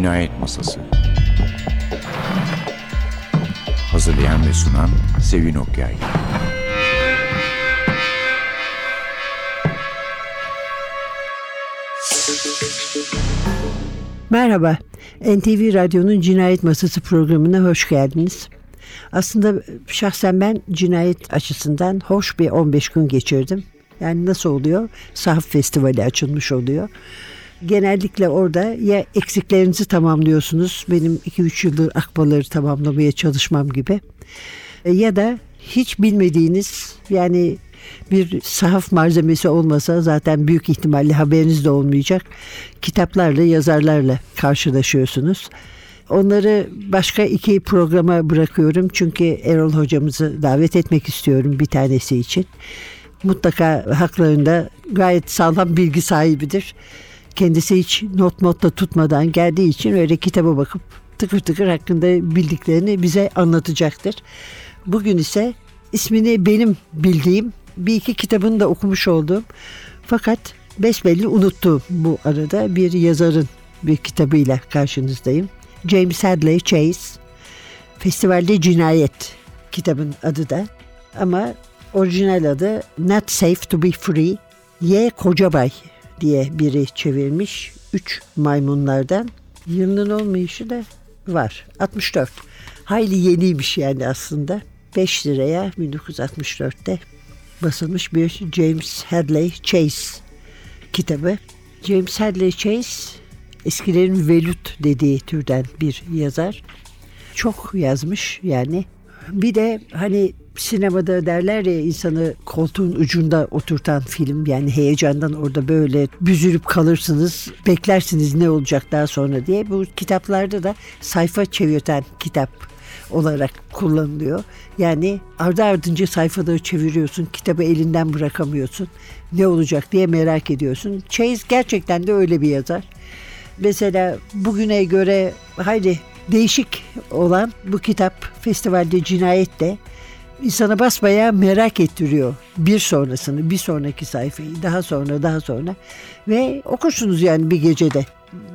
Cinayet Masası Hazırlayan ve sunan Sevin Okyay Merhaba, NTV Radyo'nun Cinayet Masası programına hoş geldiniz. Aslında şahsen ben cinayet açısından hoş bir 15 gün geçirdim. Yani nasıl oluyor? Sahaf Festivali açılmış oluyor. Genellikle orada ya eksiklerinizi tamamlıyorsunuz. Benim 2-3 yıldır akbaları tamamlamaya çalışmam gibi. Ya da hiç bilmediğiniz yani bir sahaf malzemesi olmasa zaten büyük ihtimalle haberiniz de olmayacak. Kitaplarla, yazarlarla karşılaşıyorsunuz. Onları başka iki programa bırakıyorum çünkü Erol hocamızı davet etmek istiyorum bir tanesi için. Mutlaka haklarında gayet sağlam bilgi sahibidir. Kendisi hiç not not tutmadan geldiği için öyle kitaba bakıp tıkır tıkır hakkında bildiklerini bize anlatacaktır. Bugün ise ismini benim bildiğim bir iki kitabını da okumuş oldum. Fakat besbelli unuttum bu arada bir yazarın bir kitabıyla karşınızdayım. James Hadley Chase Festivalde Cinayet kitabın adı da ama orijinal adı Not Safe to be Free Y. Kocabay diye biri çevirmiş. Üç maymunlardan yılının olmayışı da var. 64. Hayli yeniymiş yani aslında. 5 liraya 1964'te basılmış bir James Hadley Chase kitabı. James Hadley Chase eskilerin velut dediği türden bir yazar. Çok yazmış yani. Bir de hani sinemada derler ya insanı koltuğun ucunda oturtan film yani heyecandan orada böyle büzülüp kalırsınız beklersiniz ne olacak daha sonra diye bu kitaplarda da sayfa çevirten kitap olarak kullanılıyor. Yani ardı ardınca sayfaları çeviriyorsun, kitabı elinden bırakamıyorsun. Ne olacak diye merak ediyorsun. Chase gerçekten de öyle bir yazar. Mesela bugüne göre hayli değişik olan bu kitap festivalde cinayet de insana basmaya merak ettiriyor. Bir sonrasını, bir sonraki sayfayı, daha sonra, daha sonra ve okursunuz yani bir gecede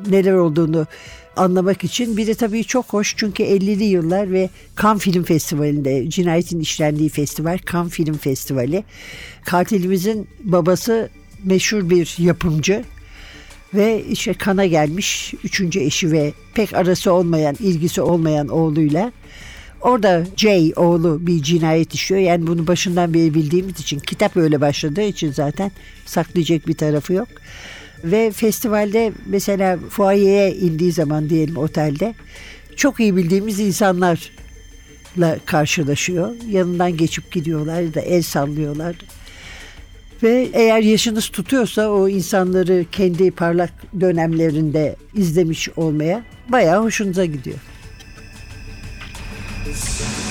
neler olduğunu anlamak için. Bir de tabii çok hoş çünkü 50'li yıllar ve Cannes Film Festivali'nde cinayetin işlendiği festival Cannes Film Festivali. Katilimizin babası meşhur bir yapımcı ve işte kana gelmiş üçüncü eşi ve pek arası olmayan, ilgisi olmayan oğluyla Orada Jay oğlu bir cinayet işliyor. Yani bunu başından beri bildiğimiz için kitap öyle başladığı için zaten saklayacak bir tarafı yok. Ve festivalde mesela fuayeye indiği zaman diyelim otelde çok iyi bildiğimiz insanlarla karşılaşıyor. Yanından geçip gidiyorlar da el sallıyorlar. Ve eğer yaşınız tutuyorsa o insanları kendi parlak dönemlerinde izlemiş olmaya bayağı hoşunuza gidiyor. Esse...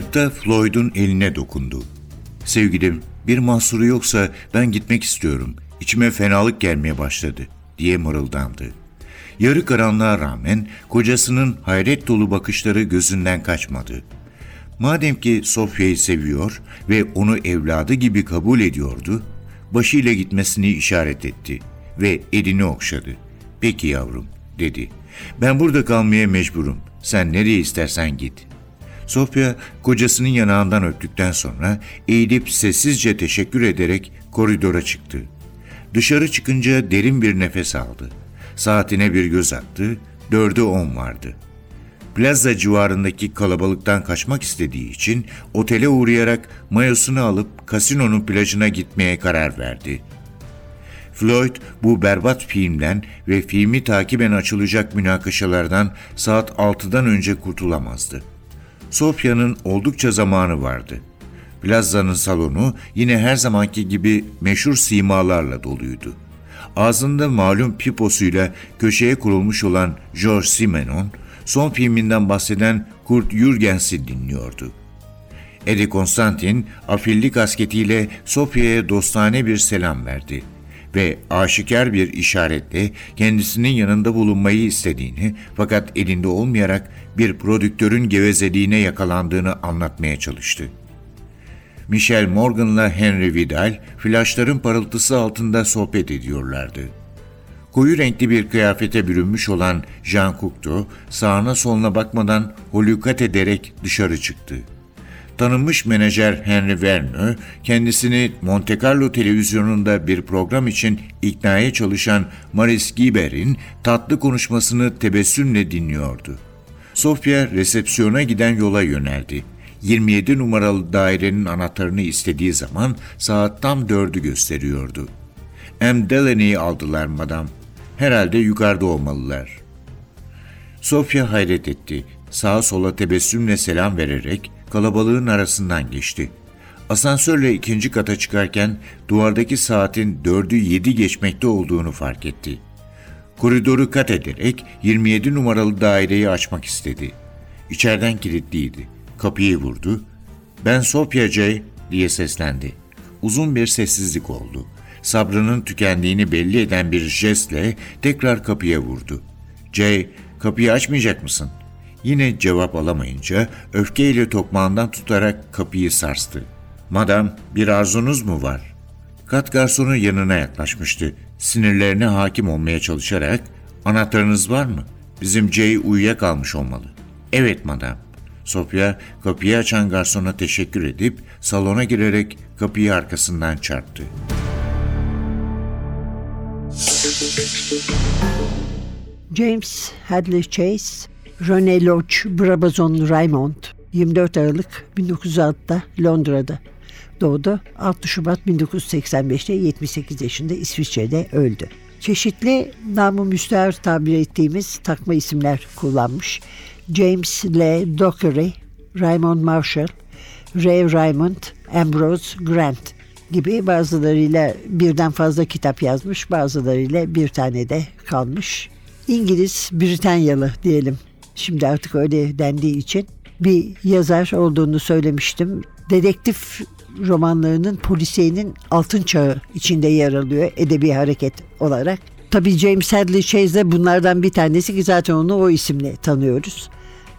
Karanlıkta Floyd'un eline dokundu. Sevgilim, bir mahsuru yoksa ben gitmek istiyorum. İçime fenalık gelmeye başladı, diye mırıldandı. Yarı karanlığa rağmen kocasının hayret dolu bakışları gözünden kaçmadı. Madem ki Sofya'yı seviyor ve onu evladı gibi kabul ediyordu, başıyla gitmesini işaret etti ve elini okşadı. Peki yavrum, dedi. Ben burada kalmaya mecburum. Sen nereye istersen git. Sofya kocasının yanağından öptükten sonra eğilip sessizce teşekkür ederek koridora çıktı. Dışarı çıkınca derin bir nefes aldı. Saatine bir göz attı, dörde on vardı. Plaza civarındaki kalabalıktan kaçmak istediği için otele uğrayarak mayosunu alıp kasinonun plajına gitmeye karar verdi. Floyd bu berbat filmden ve filmi takiben açılacak münakaşalardan saat 6'dan önce kurtulamazdı. Sofya'nın oldukça zamanı vardı. Plaza'nın salonu yine her zamanki gibi meşhur simalarla doluydu. Ağzında malum piposuyla köşeye kurulmuş olan George Simenon, son filminden bahseden Kurt Jürgens'i dinliyordu. Eddie Konstantin afilli kasketiyle Sofya'ya dostane bir selam verdi ve aşikar bir işaretle kendisinin yanında bulunmayı istediğini fakat elinde olmayarak bir prodüktörün gevezeliğine yakalandığını anlatmaya çalıştı. Michel Morgan'la Henry Vidal flaşların parıltısı altında sohbet ediyorlardı. Koyu renkli bir kıyafete bürünmüş olan Jean Cocteau sağına soluna bakmadan holukat ederek dışarı çıktı. Tanınmış menajer Henry Verne kendisini Monte Carlo televizyonunda bir program için iknaya çalışan Maris Giber'in tatlı konuşmasını tebessümle dinliyordu. Sofya resepsiyona giden yola yöneldi. 27 numaralı dairenin anahtarını istediği zaman saat tam dördü gösteriyordu. M. Delaney'i aldılar madam. Herhalde yukarıda olmalılar. Sofya hayret etti. Sağa sola tebessümle selam vererek kalabalığın arasından geçti. Asansörle ikinci kata çıkarken duvardaki saatin dördü yedi geçmekte olduğunu fark etti. Koridoru kat ederek 27 numaralı daireyi açmak istedi. İçeriden kilitliydi. Kapıyı vurdu. Ben Sofya J diye seslendi. Uzun bir sessizlik oldu. Sabrının tükendiğini belli eden bir jestle tekrar kapıya vurdu. J, kapıyı açmayacak mısın? Yine cevap alamayınca öfkeyle tokmağından tutarak kapıyı sarstı. Madam, bir arzunuz mu var? Kat garsonu yanına yaklaşmıştı. Sinirlerine hakim olmaya çalışarak, anahtarınız var mı? Bizim Jay uyuyakalmış olmalı. Evet madam. Sofya kapıyı açan garsona teşekkür edip salona girerek kapıyı arkasından çarptı. James Hadley Chase, Rene Lodge Brabazon Raymond 24 Aralık 1906'da Londra'da doğdu. 6 Şubat 1985'te 78 yaşında İsviçre'de öldü. Çeşitli namı müstehar tabir ettiğimiz takma isimler kullanmış. James L. Dockery, Raymond Marshall, Ray Raymond, Ambrose Grant gibi bazılarıyla birden fazla kitap yazmış, bazılarıyla bir tane de kalmış. İngiliz, Britanyalı diyelim. Şimdi artık öyle dendiği için bir yazar olduğunu söylemiştim. Dedektif romanlarının polisiyenin altın çağı içinde yer alıyor edebi hareket olarak. Tabii James Hadley Chase bunlardan bir tanesi ki zaten onu o isimle tanıyoruz.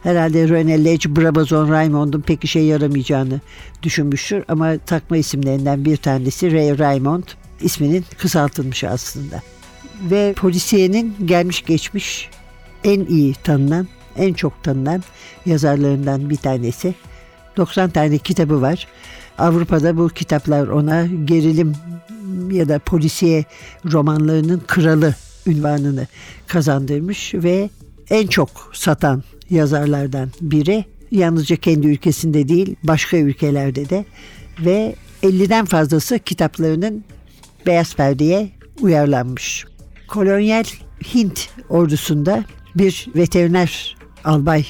Herhalde Rene Lech Brabazon Raymond'un pek işe yaramayacağını düşünmüştür ama takma isimlerinden bir tanesi Ray Raymond isminin kısaltılmış aslında. Ve polisiyenin gelmiş geçmiş en iyi tanınan, en çok tanınan yazarlarından bir tanesi. 90 tane kitabı var. Avrupa'da bu kitaplar ona gerilim ya da polisiye romanlarının kralı ünvanını kazandırmış ve en çok satan yazarlardan biri. Yalnızca kendi ülkesinde değil başka ülkelerde de ve 50'den fazlası kitaplarının beyaz perdeye uyarlanmış. Kolonyal Hint ordusunda bir veteriner albay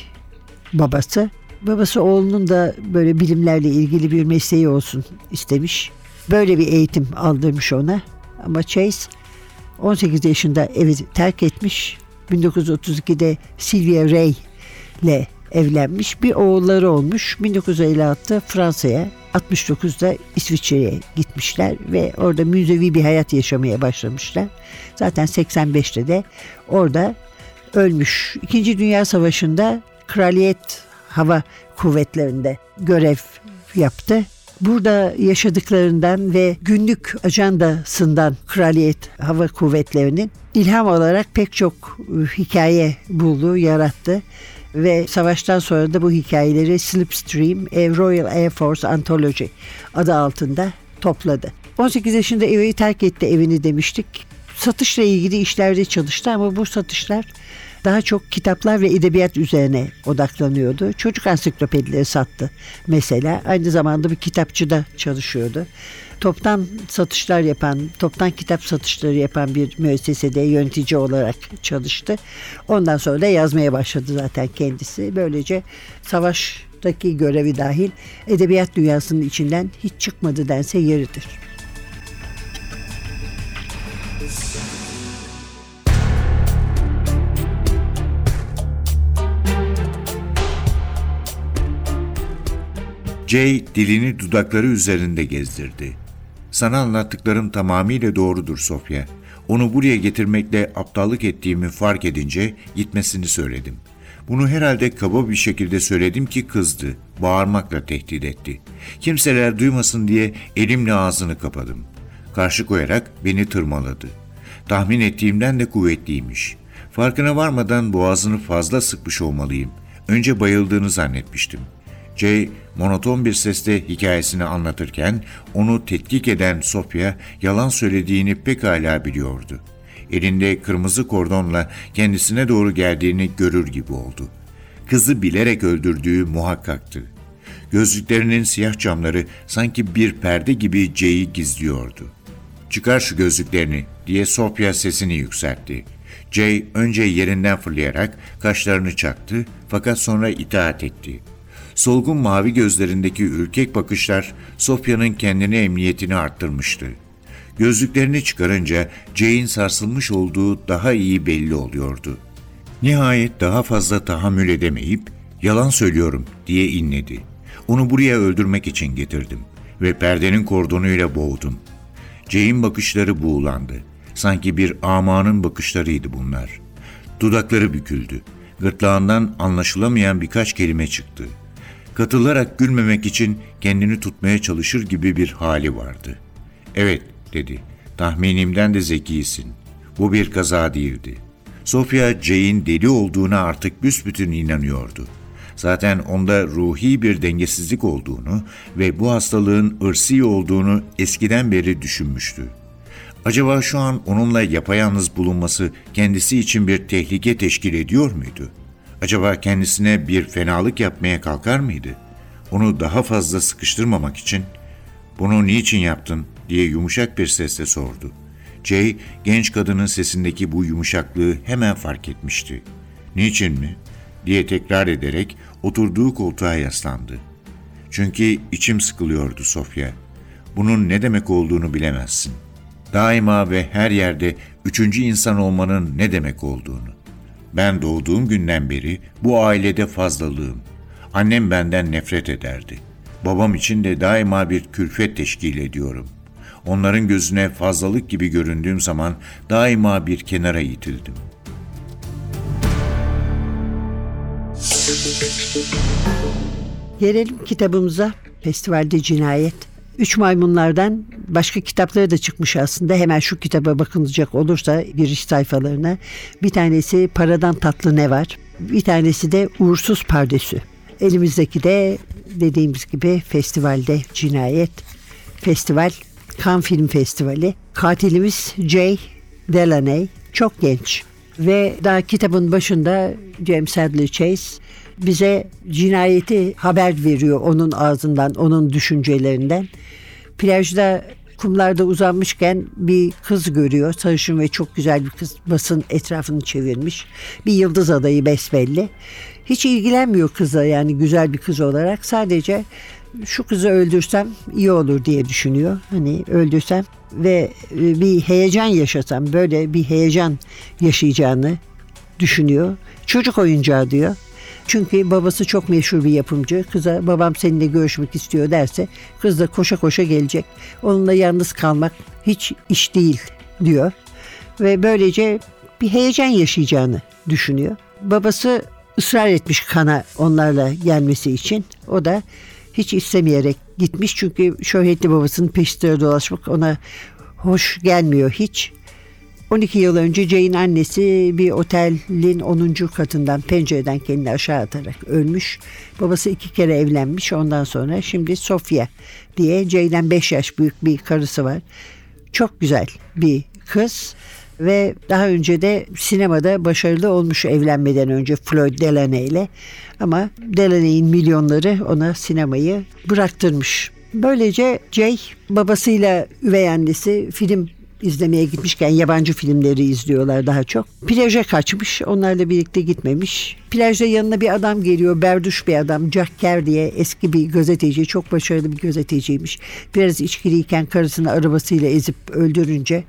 babası. Babası oğlunun da böyle bilimlerle ilgili bir mesleği olsun istemiş. Böyle bir eğitim aldırmış ona. Ama Chase 18 yaşında evi terk etmiş. 1932'de Sylvia Ray ile evlenmiş. Bir oğulları olmuş. 1956'da Fransa'ya, 69'da İsviçre'ye gitmişler ve orada müzevi bir hayat yaşamaya başlamışlar. Zaten 85'te de orada ölmüş. İkinci Dünya Savaşı'nda Kraliyet Hava Kuvvetleri'nde görev yaptı. Burada yaşadıklarından ve günlük ajandasından Kraliyet Hava Kuvvetleri'nin ilham olarak pek çok e, hikaye buldu, yarattı ve savaştan sonra da bu hikayeleri Slipstream Royal Air Force Anthology adı altında topladı. 18 yaşında evi terk etti evini demiştik. Satışla ilgili işlerde çalıştı ama bu satışlar daha çok kitaplar ve edebiyat üzerine odaklanıyordu. Çocuk ansiklopedileri sattı mesela. Aynı zamanda bir kitapçıda çalışıyordu. Toptan satışlar yapan, toptan kitap satışları yapan bir müessesede yönetici olarak çalıştı. Ondan sonra da yazmaya başladı zaten kendisi. Böylece savaştaki görevi dahil edebiyat dünyasının içinden hiç çıkmadı dense yeridir. Jay dilini dudakları üzerinde gezdirdi. Sana anlattıklarım tamamıyla doğrudur Sofya. Onu buraya getirmekle aptallık ettiğimi fark edince gitmesini söyledim. Bunu herhalde kaba bir şekilde söyledim ki kızdı. Bağırmakla tehdit etti. Kimseler duymasın diye elimle ağzını kapadım. Karşı koyarak beni tırmaladı. Tahmin ettiğimden de kuvvetliymiş. Farkına varmadan boğazını fazla sıkmış olmalıyım. Önce bayıldığını zannetmiştim. Jay monoton bir sesle hikayesini anlatırken onu tetkik eden Sofya yalan söylediğini pekala biliyordu. Elinde kırmızı kordonla kendisine doğru geldiğini görür gibi oldu. Kızı bilerek öldürdüğü muhakkaktı. Gözlüklerinin siyah camları sanki bir perde gibi Jay'i gizliyordu. Çıkar şu gözlüklerini diye Sofya sesini yükseltti. Jay önce yerinden fırlayarak kaşlarını çaktı fakat sonra itaat etti. Solgun mavi gözlerindeki ürkek bakışlar Sofya'nın kendine emniyetini arttırmıştı. Gözlüklerini çıkarınca Jay'in sarsılmış olduğu daha iyi belli oluyordu. Nihayet daha fazla tahammül edemeyip yalan söylüyorum diye inledi. Onu buraya öldürmek için getirdim ve perdenin kordonuyla boğdum. Jay'in bakışları buğulandı. Sanki bir amanın bakışlarıydı bunlar. Dudakları büküldü. Gırtlağından anlaşılamayan birkaç kelime çıktı. Katılarak gülmemek için kendini tutmaya çalışır gibi bir hali vardı. Evet dedi. Tahminimden de zekisin. Bu bir kaza değildi. Sofia Jay'in deli olduğuna artık büsbütün inanıyordu. Zaten onda ruhi bir dengesizlik olduğunu ve bu hastalığın ırsi olduğunu eskiden beri düşünmüştü. Acaba şu an onunla yapayalnız bulunması kendisi için bir tehlike teşkil ediyor muydu? Acaba kendisine bir fenalık yapmaya kalkar mıydı? Onu daha fazla sıkıştırmamak için "Bunu niçin yaptın?" diye yumuşak bir sesle sordu. Jay, genç kadının sesindeki bu yumuşaklığı hemen fark etmişti. "Niçin mi?" diye tekrar ederek oturduğu koltuğa yaslandı. Çünkü içim sıkılıyordu Sofya. Bunun ne demek olduğunu bilemezsin. Daima ve her yerde üçüncü insan olmanın ne demek olduğunu. Ben doğduğum günden beri bu ailede fazlalığım. Annem benden nefret ederdi. Babam için de daima bir külfet teşkil ediyorum. Onların gözüne fazlalık gibi göründüğüm zaman daima bir kenara itildim. Gelelim kitabımıza. Festivalde Cinayet. Üç maymunlardan başka kitapları da çıkmış aslında. Hemen şu kitaba bakılacak olursa giriş sayfalarına. Bir tanesi Paradan Tatlı Ne Var? Bir tanesi de Uğursuz Pardesü. Elimizdeki de dediğimiz gibi festivalde Cinayet. Festival Cannes Film Festivali. Katilimiz Jay Delaney. Çok genç ve daha kitabın başında James Hadley Chase bize cinayeti haber veriyor onun ağzından, onun düşüncelerinden. Plajda kumlarda uzanmışken bir kız görüyor. Sarışın ve çok güzel bir kız. Basın etrafını çevirmiş. Bir yıldız adayı besbelli. Hiç ilgilenmiyor kıza yani güzel bir kız olarak. Sadece şu kızı öldürsem iyi olur diye düşünüyor. Hani öldürsem ve e, bir heyecan yaşasam böyle bir heyecan yaşayacağını düşünüyor. Çocuk oyuncağı diyor. Çünkü babası çok meşhur bir yapımcı. Kıza babam seninle görüşmek istiyor derse kız da koşa koşa gelecek. Onunla yalnız kalmak hiç iş değil diyor. Ve böylece bir heyecan yaşayacağını düşünüyor. Babası ısrar etmiş kana onlarla gelmesi için. O da hiç istemeyerek gitmiş çünkü şöhretli babasının peşinde dolaşmak ona hoş gelmiyor hiç. 12 yıl önce Jay'in annesi bir otelin 10. katından pencereden kendini aşağı atarak ölmüş. Babası iki kere evlenmiş ondan sonra şimdi Sofia diye Jay'den 5 yaş büyük bir karısı var. Çok güzel bir kız ve daha önce de sinemada başarılı olmuş evlenmeden önce Floyd Delaney ile ama Delaney'in milyonları ona sinemayı bıraktırmış. Böylece Jay babasıyla üvey annesi film izlemeye gitmişken yabancı filmleri izliyorlar daha çok. Plaja kaçmış. Onlarla birlikte gitmemiş. Plajda yanına bir adam geliyor. Berduş bir adam. Jack Kerr diye eski bir gazeteci. Çok başarılı bir gazeteciymiş. Biraz içkiliyken karısını arabasıyla ezip öldürünce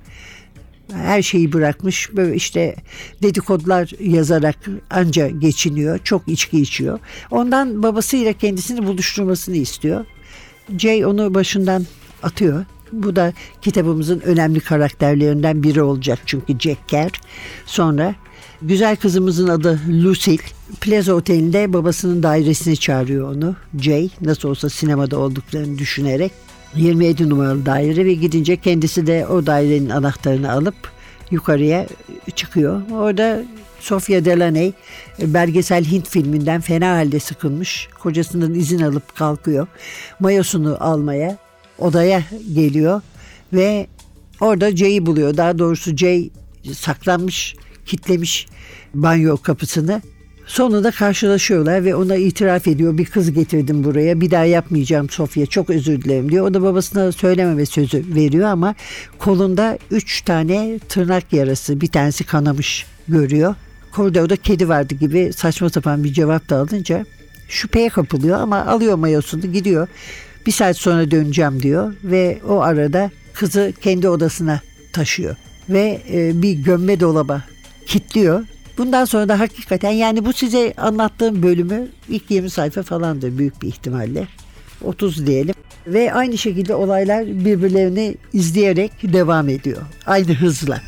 her şeyi bırakmış. Böyle işte dedikodular yazarak anca geçiniyor. Çok içki içiyor. Ondan babasıyla kendisini buluşturmasını istiyor. Jay onu başından atıyor. Bu da kitabımızın önemli karakterlerinden biri olacak çünkü Jack Kerr. Sonra güzel kızımızın adı Lucille. Plaza Oteli'nde babasının dairesine çağırıyor onu. Jay nasıl olsa sinemada olduklarını düşünerek 27 numaralı daire ve gidince kendisi de o dairenin anahtarını alıp yukarıya çıkıyor. Orada Sofia Delaney belgesel Hint filminden fena halde sıkılmış. Kocasından izin alıp kalkıyor. Mayosunu almaya odaya geliyor ve orada Jay'i buluyor. Daha doğrusu Jay saklanmış, kitlemiş banyo kapısını. Sonunda karşılaşıyorlar ve ona itiraf ediyor. Bir kız getirdim buraya. Bir daha yapmayacağım Sofya. Çok özür dilerim diyor. O da babasına söylememe sözü veriyor ama kolunda üç tane tırnak yarası. Bir tanesi kanamış görüyor. Koridorda kedi vardı gibi saçma sapan bir cevap da alınca şüpheye kapılıyor ama alıyor mayosunu gidiyor. Bir saat sonra döneceğim diyor ve o arada kızı kendi odasına taşıyor ve e, bir gömme dolaba kilitliyor. Bundan sonra da hakikaten yani bu size anlattığım bölümü ilk 20 sayfa falandır büyük bir ihtimalle. 30 diyelim. Ve aynı şekilde olaylar birbirlerini izleyerek devam ediyor. Aynı hızla.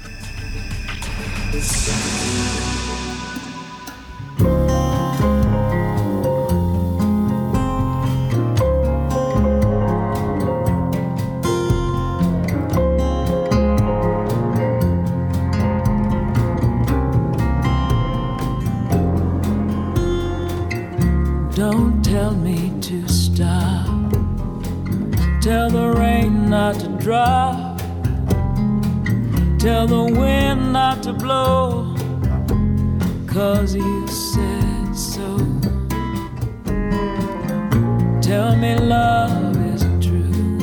Don't tell me to stop. Tell the rain not to drop. Tell the wind not to blow. Cause you said so. Tell me love isn't true.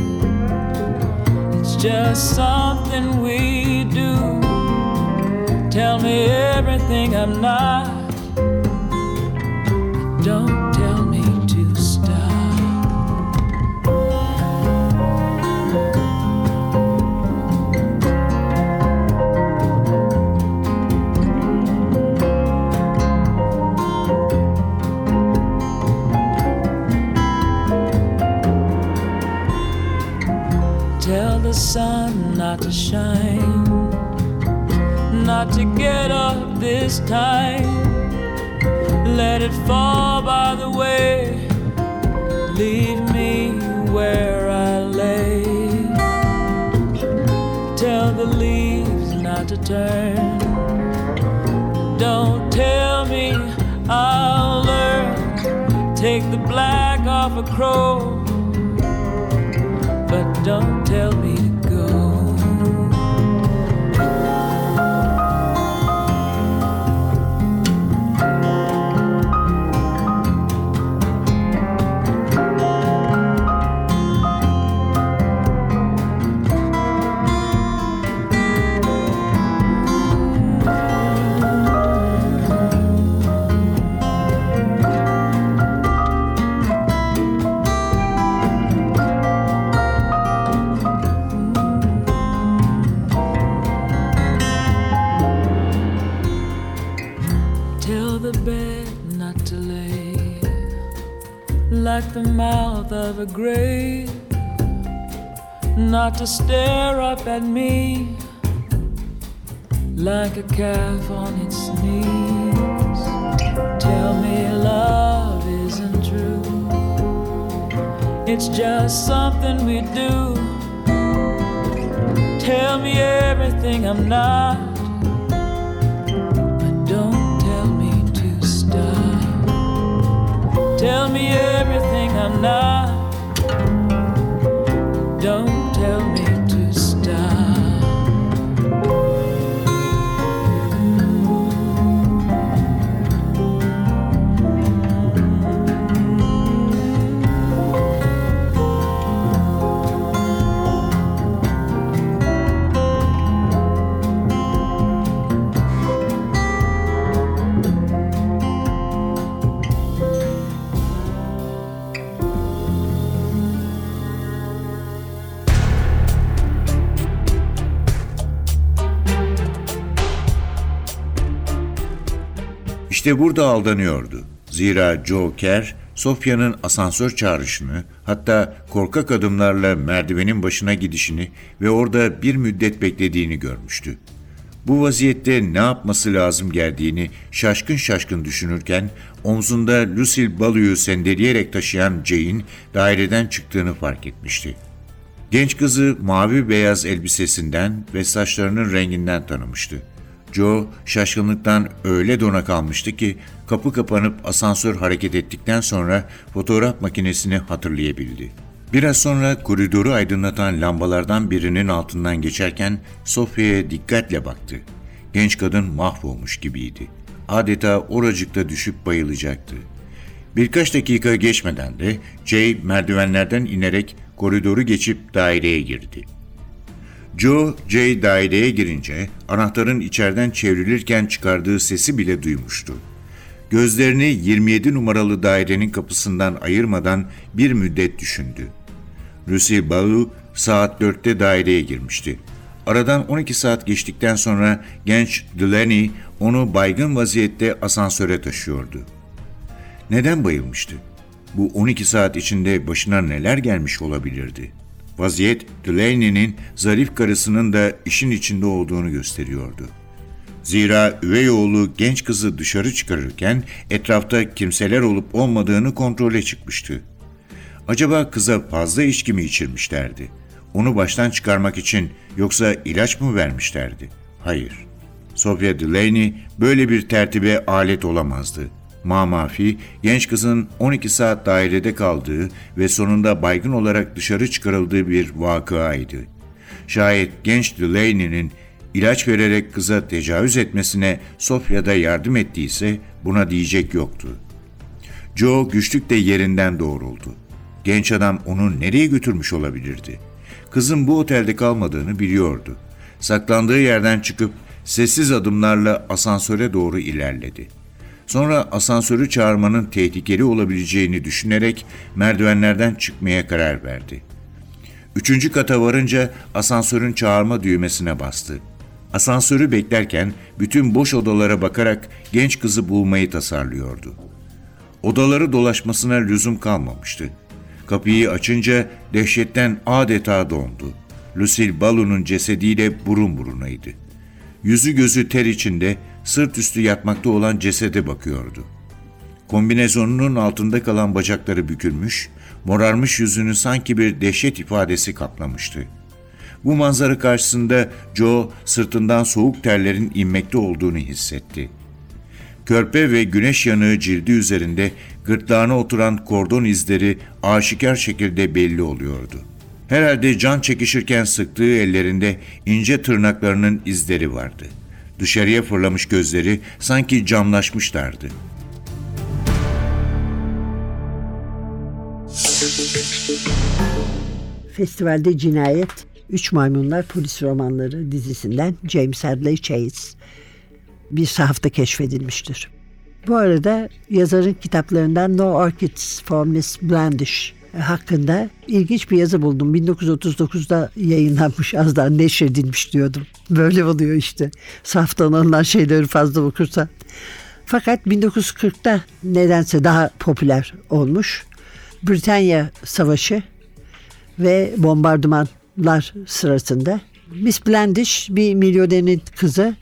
It's just something we do. Tell me everything I'm not. Don't shine, not to get up this time. Let it fall by the way. Leave me where I lay. Tell the leaves not to turn. Don't tell me I'll learn. Take the black off a crow. But don't tell me like the mouth of a grave, not to stare up at me like a calf on its knees. Tell me love isn't true, it's just something we do. Tell me everything I'm not, Tell me everything I'm not, İşte burada aldanıyordu. Zira Joe Kerr, Sofya'nın asansör çağrışını, hatta korkak adımlarla merdivenin başına gidişini ve orada bir müddet beklediğini görmüştü. Bu vaziyette ne yapması lazım geldiğini şaşkın şaşkın düşünürken omzunda Lucille Balleu'yu sendeleyerek taşıyan Jay'in daireden çıktığını fark etmişti. Genç kızı mavi beyaz elbisesinden ve saçlarının renginden tanımıştı. Joe şaşkınlıktan öyle dona kalmıştı ki kapı kapanıp asansör hareket ettikten sonra fotoğraf makinesini hatırlayabildi. Biraz sonra koridoru aydınlatan lambalardan birinin altından geçerken Sofya'ya dikkatle baktı. Genç kadın mahvolmuş gibiydi. Adeta oracıkta düşüp bayılacaktı. Birkaç dakika geçmeden de Jay merdivenlerden inerek koridoru geçip daireye girdi. Joe, Jay daireye girince anahtarın içeriden çevrilirken çıkardığı sesi bile duymuştu. Gözlerini 27 numaralı dairenin kapısından ayırmadan bir müddet düşündü. Lucy Ballou saat 4'te daireye girmişti. Aradan 12 saat geçtikten sonra genç Delaney onu baygın vaziyette asansöre taşıyordu. Neden bayılmıştı? Bu 12 saat içinde başına neler gelmiş olabilirdi? Vaziyet Delaney'nin zarif karısının da işin içinde olduğunu gösteriyordu. Zira üvey oğlu genç kızı dışarı çıkarırken etrafta kimseler olup olmadığını kontrole çıkmıştı. Acaba kıza fazla içki mi içirmişlerdi? Onu baştan çıkarmak için yoksa ilaç mı vermişlerdi? Hayır. Sofia Delaney böyle bir tertibe alet olamazdı. Mamafi, genç kızın 12 saat dairede kaldığı ve sonunda baygın olarak dışarı çıkarıldığı bir vakıaydı. Şayet genç Delaney'nin ilaç vererek kıza tecavüz etmesine Sofya'da yardım ettiyse buna diyecek yoktu. Joe güçlükle yerinden doğruldu. Genç adam onu nereye götürmüş olabilirdi? Kızın bu otelde kalmadığını biliyordu. Saklandığı yerden çıkıp sessiz adımlarla asansöre doğru ilerledi. Sonra asansörü çağırmanın tehlikeli olabileceğini düşünerek merdivenlerden çıkmaya karar verdi. Üçüncü kata varınca asansörün çağırma düğmesine bastı. Asansörü beklerken bütün boş odalara bakarak genç kızı bulmayı tasarlıyordu. Odaları dolaşmasına lüzum kalmamıştı. Kapıyı açınca dehşetten adeta dondu. Lucille Ballon'un cesediyle burun burunaydı. Yüzü gözü ter içinde sırt üstü yatmakta olan cesede bakıyordu. Kombinezonunun altında kalan bacakları bükülmüş, morarmış yüzünü sanki bir dehşet ifadesi kaplamıştı. Bu manzara karşısında Joe sırtından soğuk terlerin inmekte olduğunu hissetti. Körpe ve güneş yanığı cildi üzerinde gırtlağına oturan kordon izleri aşikar şekilde belli oluyordu. Herhalde can çekişirken sıktığı ellerinde ince tırnaklarının izleri vardı. Dışarıya fırlamış gözleri sanki camlaşmışlardı. Festivalde Cinayet, Üç Maymunlar Polis Romanları dizisinden James Hadley Chase bir sahafta keşfedilmiştir. Bu arada yazarın kitaplarından No Orchids for Miss Blandish hakkında ilginç bir yazı buldum. 1939'da yayınlanmış az daha neşredilmiş diyordum. Böyle oluyor işte. Saftan alınan şeyleri fazla okursa. Fakat 1940'ta nedense daha popüler olmuş. Britanya Savaşı ve bombardımanlar sırasında Miss Blandish bir milyonerin kızı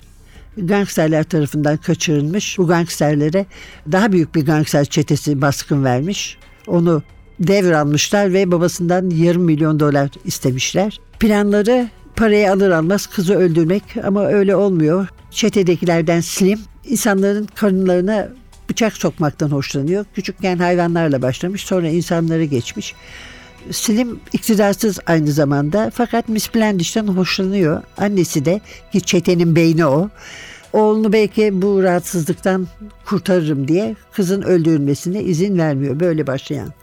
gangsterler tarafından kaçırılmış. Bu gangsterlere daha büyük bir gangster çetesi baskın vermiş. Onu devralmışlar ve babasından yarım milyon dolar istemişler. Planları parayı alır almaz kızı öldürmek ama öyle olmuyor. Çetedekilerden Slim insanların karınlarına bıçak sokmaktan hoşlanıyor. Küçükken hayvanlarla başlamış sonra insanları geçmiş. Slim iktidarsız aynı zamanda fakat Miss Blandish'ten hoşlanıyor. Annesi de ki çetenin beyni o. Oğlunu belki bu rahatsızlıktan kurtarırım diye kızın öldürülmesine izin vermiyor. Böyle başlayan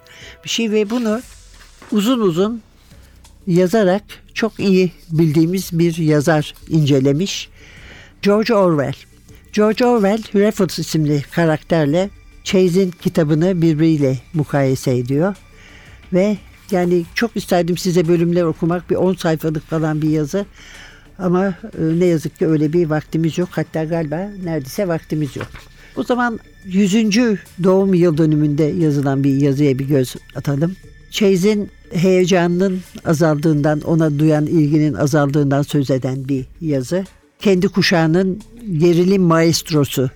bir şey ve bunu uzun uzun yazarak çok iyi bildiğimiz bir yazar incelemiş. George Orwell. George Orwell, Raffles isimli karakterle Chase'in kitabını birbiriyle mukayese ediyor. Ve yani çok isterdim size bölümler okumak. Bir 10 sayfalık falan bir yazı. Ama e, ne yazık ki öyle bir vaktimiz yok. Hatta galiba neredeyse vaktimiz yok. O zaman 100. doğum yıl dönümünde yazılan bir yazıya bir göz atalım. Chase'in heyecanının azaldığından, ona duyan ilginin azaldığından söz eden bir yazı. Kendi kuşağının gerilim maestrosu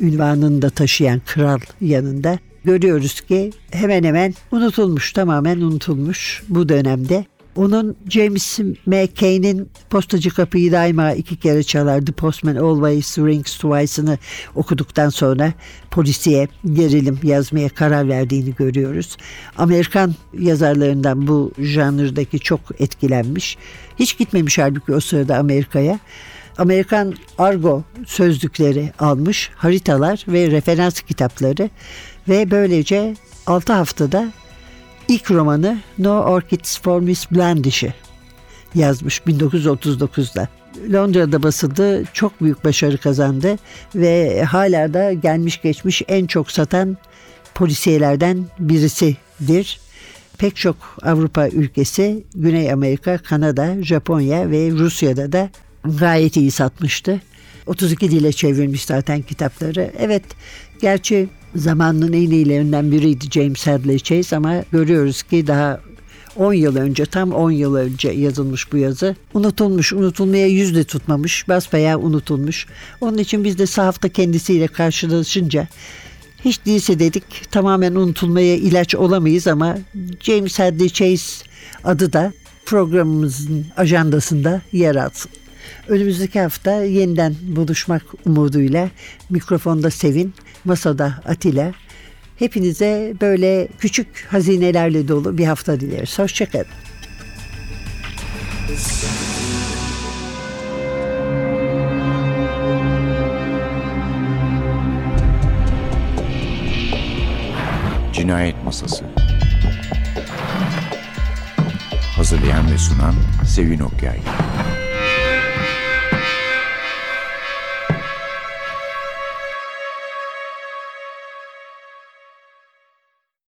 ünvanını da taşıyan kral yanında görüyoruz ki hemen hemen unutulmuş, tamamen unutulmuş bu dönemde. Onun James McCain'in postacı kapıyı daima iki kere çalar. The Postman Always Rings Twice'ını okuduktan sonra polisiye gerilim yazmaya karar verdiğini görüyoruz. Amerikan yazarlarından bu janrdaki çok etkilenmiş. Hiç gitmemiş halbuki o sırada Amerika'ya. Amerikan argo sözlükleri almış, haritalar ve referans kitapları ve böylece 6 haftada ilk romanı No Orchids for Miss Blandish'i yazmış 1939'da. Londra'da basıldı, çok büyük başarı kazandı ve hala da gelmiş geçmiş en çok satan polisiyelerden birisidir. Pek çok Avrupa ülkesi, Güney Amerika, Kanada, Japonya ve Rusya'da da gayet iyi satmıştı. 32 dile çevrilmiş zaten kitapları. Evet, gerçi zamanının en iyilerinden biriydi James Hadley Chase ama görüyoruz ki daha 10 yıl önce, tam 10 yıl önce yazılmış bu yazı. Unutulmuş, unutulmaya yüzde tutmamış, basbayağı unutulmuş. Onun için biz de sahafta kendisiyle karşılaşınca hiç değilse dedik tamamen unutulmaya ilaç olamayız ama James Hadley Chase adı da programımızın ajandasında yer alsın. Önümüzdeki hafta yeniden buluşmak umuduyla mikrofonda Sevin, masada Atilla. Hepinize böyle küçük hazinelerle dolu bir hafta dileriz. Hoşçakalın. Cinayet Masası Hazırlayan ve sunan Sevin Okyay